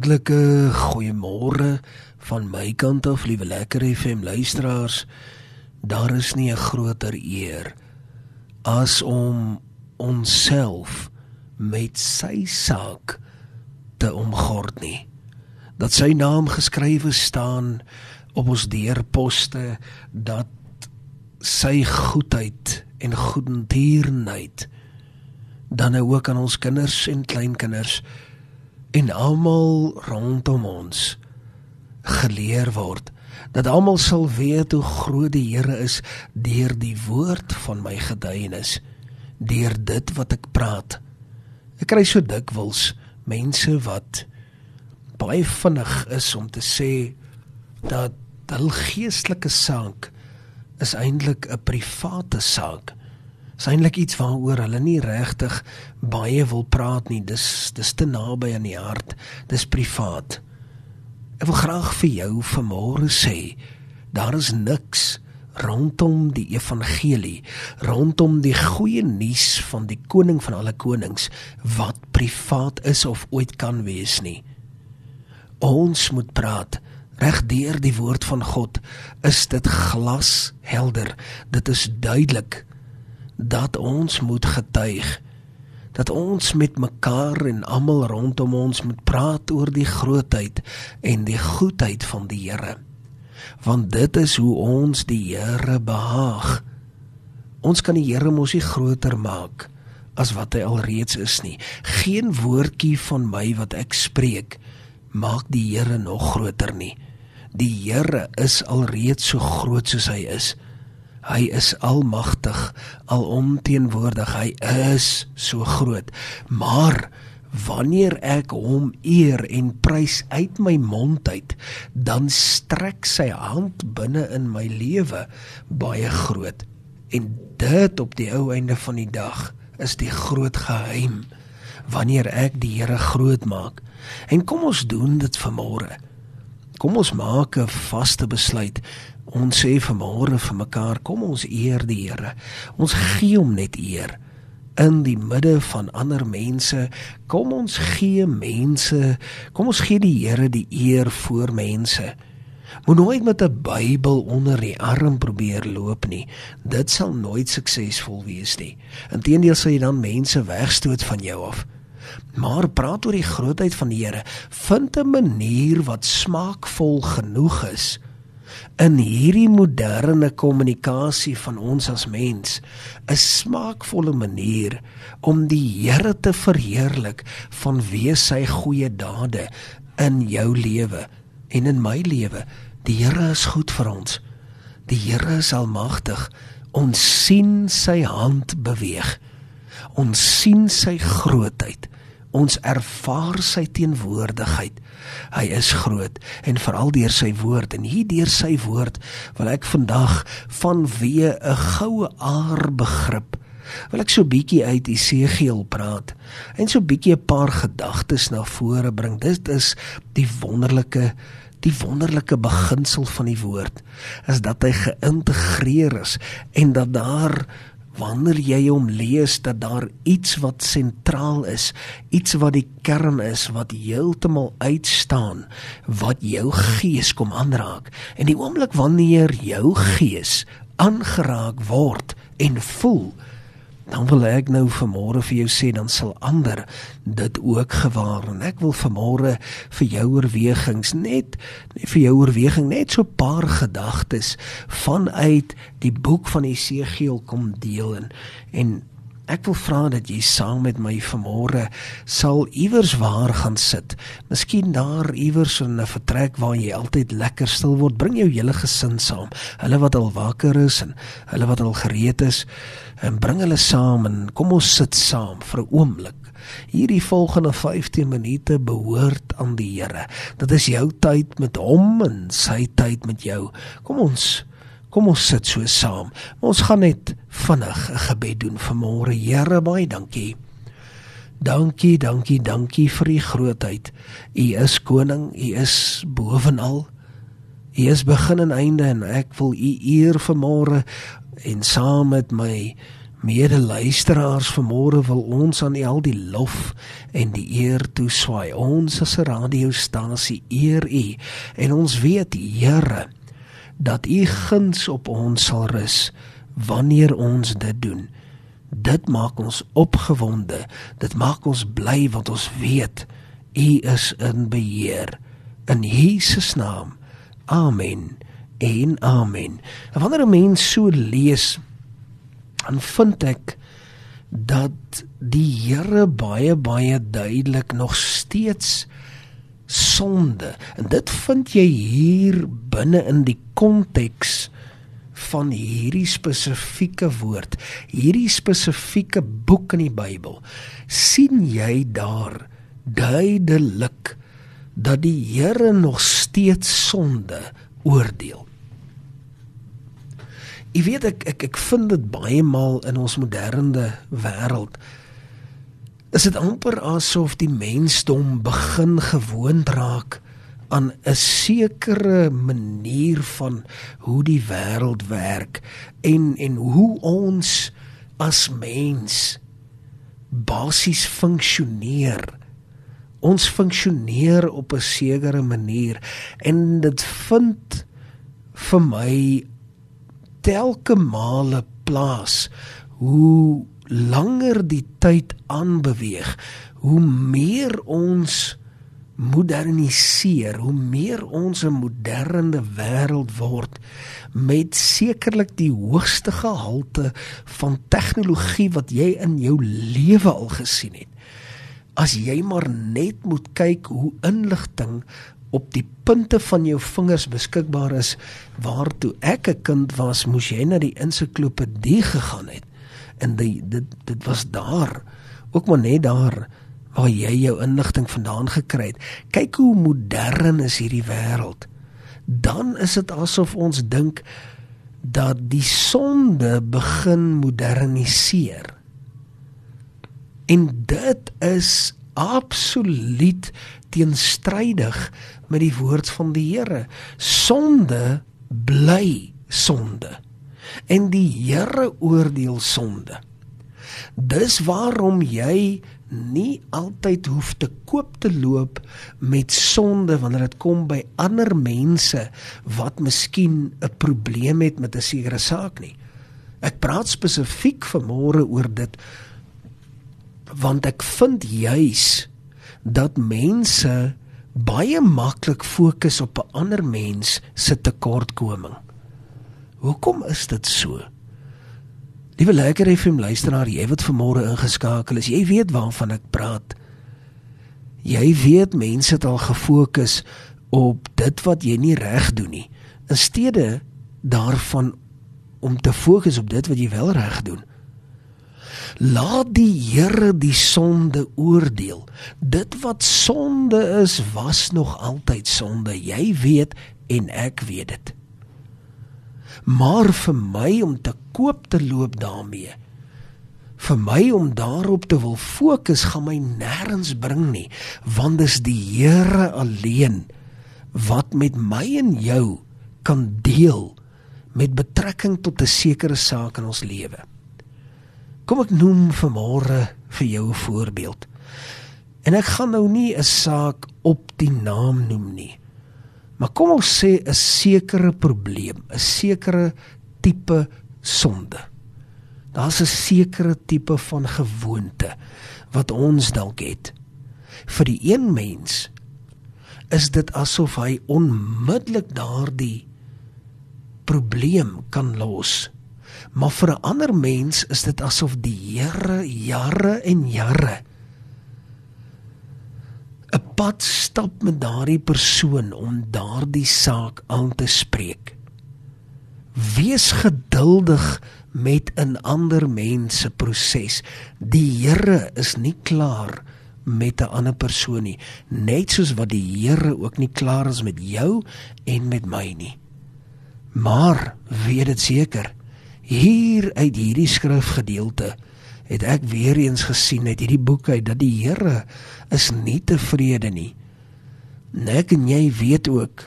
Hartlike goeiemôre van my kant af, liewe lekker FM luisteraars. Daar is nie 'n groter eer as om onsself met sy saak te omgord nie. Dat sy naam geskrywe staan op ons deurposte dat sy goedheid en goedendierenheid dan nou ook aan ons kinders en kleinkinders en almal rondom ons geleer word dat almal sal weet hoe groot die Here is deur die woord van my getuienis deur dit wat ek praat. Ek kry so dikwels mense wat baie vinnig is om te sê dat hul geestelike saak is eintlik 'n private saak is eintlik iets waaroor hulle nie regtig baie wil praat nie. Dis dis te naby aan die hart. Dis privaat. Ek wil graag vir jou vanmôre sê, daar is niks rondom die evangelie, rondom die goeie nuus van die koning van alle konings wat privaat is of ooit kan wees nie. Ons moet praat reg deur die woord van God is dit glashelder. Dit is duidelik dat ons moet getuig dat ons met mekaar en almal rondom ons moet praat oor die grootheid en die goedheid van die Here. Want dit is hoe ons die Here behaag. Ons kan die Here mos nie groter maak as wat hy alreeds is nie. Geen woordjie van my wat ek spreek maak die Here nog groter nie. Die Here is alreeds so groot soos hy is Hy is almagtig, alomteenwoordig. Hy is so groot. Maar wanneer ek hom eer en prys uit my mond uit, dan strek sy hand binne in my lewe baie groot. En dit op die ou einde van die dag is die groot geheim wanneer ek die Here groot maak. En kom ons doen dit vanmôre. Kom ons maak 'n vaste besluit Ons sê vanmôre vir mekaar, kom ons eer die Here. Ons gee hom net eer in die midde van ander mense. Kom ons gee mense, kom ons gee die Here die eer voor mense. Moet nooit met 'n Bybel onder die arm probeer loop nie. Dit sal nooit suksesvol wees nie. Inteendeel sal jy dan mense wegstoot van jou af. Maar praat oor die grootheid van die Here. Vind 'n manier wat smaakvol genoeg is in hierdie moderne kommunikasie van ons as mens 'n smaakvolle manier om die Here te verheerlik vanweë sy goeie dade in jou lewe en in my lewe. Die Here is goed vir ons. Die Here is almagtig. Ons sien sy hand beweeg. Ons sien sy grootheid. Ons ervaar sy teenwoordigheid. Hy is groot en veral deur sy woord en hier deur sy woord wil ek vandag vanweë 'n goue aar begrip wil ek so bietjie uit Esegiel praat en so bietjie 'n paar gedagtes na vore bring. Dit is die wonderlike die wonderlike beginsel van die woord is dat hy geïntegreer is en dat daar wanneer jy hom lees dat daar iets wat sentraal is, iets wat die kern is wat heeltemal uitstaan wat jou gees kom aanraak. En die oomblik wanneer jou gees aangeraak word en voel dan wil ek nou vanmôre vir jou sê dan sal ander dit ook gewaar. En ek wil vanmôre vir jou oorwegings net, net vir jou oorweging net so 'n paar gedagtes vanuit die boek van Esegiel kom deel en, en Ek wil vra dat jy saam met my vanmôre sal iewers waar gaan sit. Miskien daar iewers in 'n vertrek waar jy altyd lekker stil word. Bring jou hele gesin saam. Hulle wat al wakker is en hulle wat al gereed is, en bring hulle saam en kom ons sit saam vir 'n oomblik. Hierdie volgende 15 minute behoort aan die Here. Dit is jou tyd met hom en sy tyd met jou. Kom ons Kom ons sit so saam. Ons gaan net vinnig 'n gebed doen vir môre. Here, baie dankie. Dankie, dankie, dankie vir u grootheid. U is koning, u is bovenal. U is begin en einde en ek wil u eer vir môre en saam met my Medeluisteraars vanmôre wil ons aan U al die lof en die eer toeswaai. Ons as 'n radiostasie eer U en ons weet Here dat U guns op ons sal rus wanneer ons dit doen. Dit maak ons opgewonde. Dit maak ons bly want ons weet U is in beheer. In Jesus naam. Amen. En amen. En wanneer 'n mens so lees dan vind ek dat die Here baie baie duidelik nog steeds sonde en dit vind jy hier binne in die konteks van hierdie spesifieke woord hierdie spesifieke boek in die Bybel sien jy daar duidelik dat die Here nog steeds sonde oordeel? Jy weet ek ek ek vind dit baie maal in ons moderne wêreld is dit amper asof die mensdom begin gewoond raak aan 'n sekere manier van hoe die wêreld werk en en hoe ons as mens basies funksioneer. Ons funksioneer op 'n sekere manier en dit vind vir my telke male plaas hoe langer die tyd aanbeweeg hoe meer ons moderniseer hoe meer ons 'n moderne wêreld word met sekerlik die hoogste gehalte van tegnologie wat jy in jou lewe al gesien het. As jy maar net moet kyk hoe inligting op die punte van jou vingers beskikbaar is waartoe ek 'n kind was moes jy na die ensiklopedie gegaan het. En die, dit dit was daar ook maar net daar waar jy jou inligting vandaan gekry het kyk hoe modern is hierdie wêreld dan is dit asof ons dink dat die sonde begin moderniseer en dit is absoluut teenstrydig met die woord van die Here. Sonde bly sonde. En die Here oordeel sonde. Dis waarom jy nie altyd hoef te koop te loop met sonde wanneer dit kom by ander mense wat miskien 'n probleem het met 'n sekere saak nie. Ek praat spesifiek vanmôre oor dit want ek vind juis dat mense baie maklik fokus op 'n ander mens se tekortkoming. Hoekom is dit so? Liewe lekker FM luisteraar, jy wat vanmôre ingeskakel is, jy weet waarvan ek praat. Jy weet mense het al gefokus op dit wat jy nie reg doen nie, in steede daarvan om te fokus op dit wat jy wel reg doen. Laat die Here die sonde oordeel. Dit wat sonde is, was nog altyd sonde. Jy weet en ek weet dit. Maar vir my om te koop te loop daarmee, vir my om daarop te wil fokus, gaan my nêrens bring nie, want dis die Here alleen wat met my en jou kan deel met betrekking tot 'n sekere saak in ons lewe. Kom ek noem vanmôre vir jou 'n voorbeeld. En ek gaan nou nie 'n saak op die naam noem nie. Maar kom ons sê 'n sekere probleem, 'n sekere tipe sonde. Daar's 'n sekere tipe van gewoonte wat ons dalk het. Vir die een mens is dit asof hy onmiddellik daardie probleem kan los Maar vir 'n ander mens is dit asof die Here jare en jare 'n pad stap met daardie persoon om daardie saak aan te spreek. Wees geduldig met 'n ander mens se proses. Die Here is nie klaar met 'n ander persoon nie, net soos wat die Here ook nie klaar is met jou en met my nie. Maar weet dit seker, hier uit hierdie skrifgedeelte het ek weer eens gesien uit hierdie boek uit dat die Here is nie tevrede nie. Net en jy weet ook,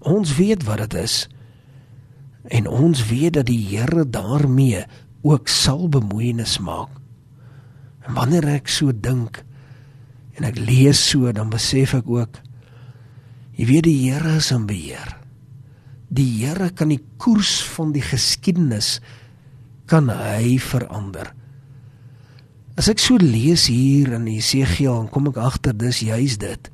ons weet wat dit is. En ons weet dat die Here daarmee ook sal bemoeienis maak. En wanneer ek so dink en ek lees so, dan besef ek ook jy weet die Here is in beheer. Die Here kan die koers van die geskiedenis kan hy verander. As ek so lees hier in Jesegiel, dan kom ek agter dis juis dit.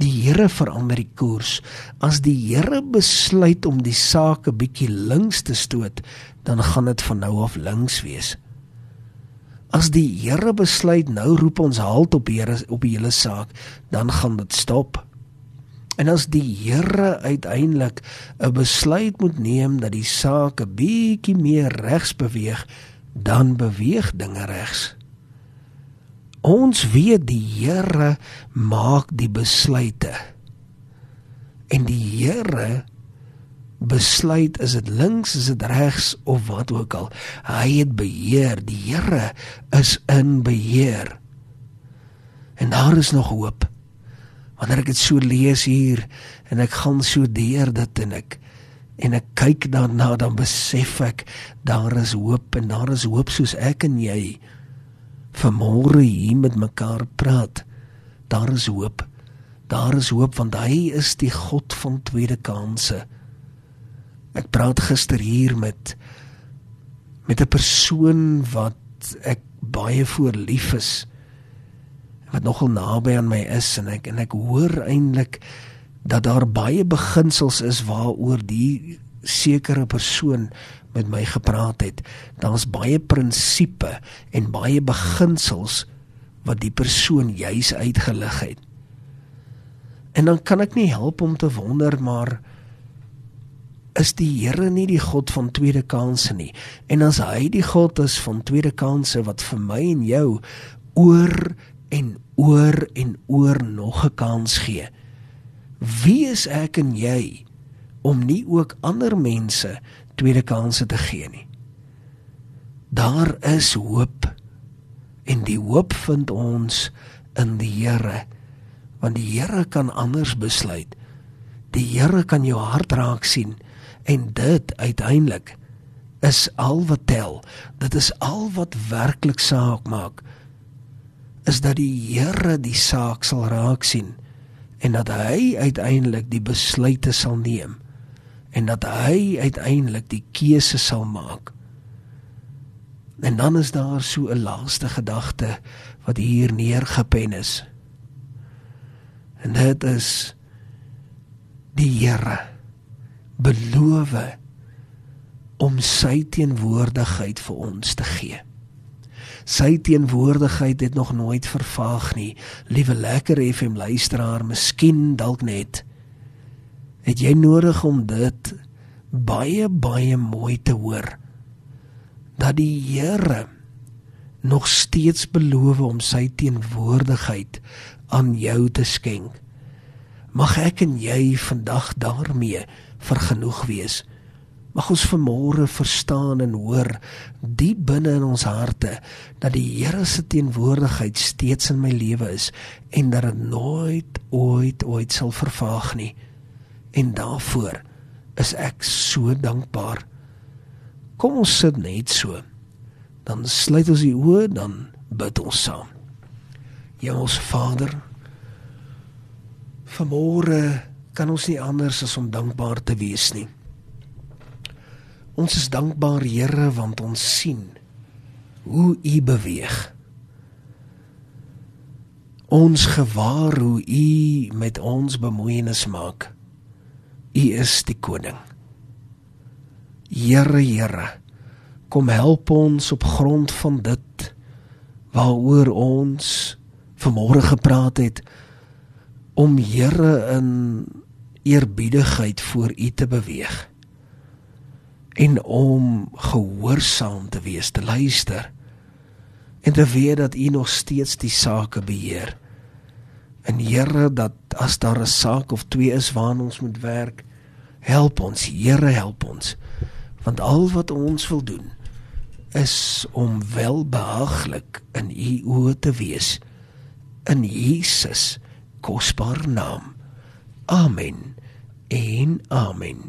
Die Here verander die koers. As die Here besluit om die saak 'n bietjie links te stoot, dan gaan dit van nou af links wees. As die Here besluit nou roep ons halt op Here op die hele saak, dan gaan dit stop. En as die Here uiteindelik 'n besluit moet neem dat die saak 'n bietjie meer regs beweeg, dan beweeg dinge regs. Ons weet die Here maak die besluite. En die Here besluit is dit links, is dit regs of wat ook al. Hy het beheer. Die Here is in beheer. En daar is nog hoop wanneer ek dit so lees hier en ek gaan so deur dit en ek en ek kyk daarna dan besef ek daar is hoop en daar is hoop soos ek en jy vanmôre hier met mekaar praat. Daar is hoop. Daar is hoop want hy is die God van tweede kansse ek praat gister hier met met 'n persoon wat ek baie voor lief is wat nogal naby aan my is en ek en ek hoor eintlik dat daar baie beginsels is waaroor die sekere persoon met my gepraat het. Daar's baie prinsipe en baie beginsels wat die persoon juis uitgelig het. En dan kan ek nie help om te wonder maar is die Here nie die God van tweede kansse nie? En as hy die God is van tweede kansse wat vir my en jou oor en oor en oor nog 'n kans gee. Wie is ek en jy om nie ook ander mense tweede kansse te gee nie? Daar is hoop en die hoop vind ons in die Here want die Here kan anders besluit. Die Here kan jou hart raak sien en dit uiteindelik is al wat tel. Dit is al wat werklik saak maak is dat die Here die saak sal raak sien en dat hy uiteindelik die besluite sal neem en dat hy uiteindelik die keuse sal maak. En dan is daar so 'n laaste gedagte wat hier neergepen is. En dit is die Here beloof om sy teenwoordigheid vir ons te gee. Sy teenwoordigheid het nog nooit vervaag nie. Liewe lekker FM luisteraar, miskien dalk net het jy nodig om dit baie baie mooi te hoor dat die Here nog steeds beloof om sy teenwoordigheid aan jou te skenk. Mag ek en jy vandag daarmee vergenoeg wees. Mag ons vanmôre verstaan en hoor diep binne in ons harte dat die Here se teenwoordigheid steeds in my lewe is en dat dit nooit ooit ooit sal vervaag nie. En daarvoor is ek so dankbaar. Kom ons sit net so. Dan sluit ons die oë dan bid ons saam. Hemelse Vader, vanmôre kan ons nie anders as om dankbaar te wees nie. Ons is dankbaar Here want ons sien hoe U beweeg. Ons gewaar hoe U met ons bemoeienis maak. U is die koning. Here, Here, kom help ons op grond van dit waaroor ons vanmôre gepraat het om Here in eerbiedigheid voor U te beweeg en om gehoorsaam te wees, te luister en te weet dat U nog steeds die sake beheer. En Here, dat as daar 'n saak of twee is waaraan ons moet werk, help ons, Here, help ons. Want al wat ons wil doen is om welbehaaglik in U oë te wees in Jesus kosbare naam. Amen. En amen.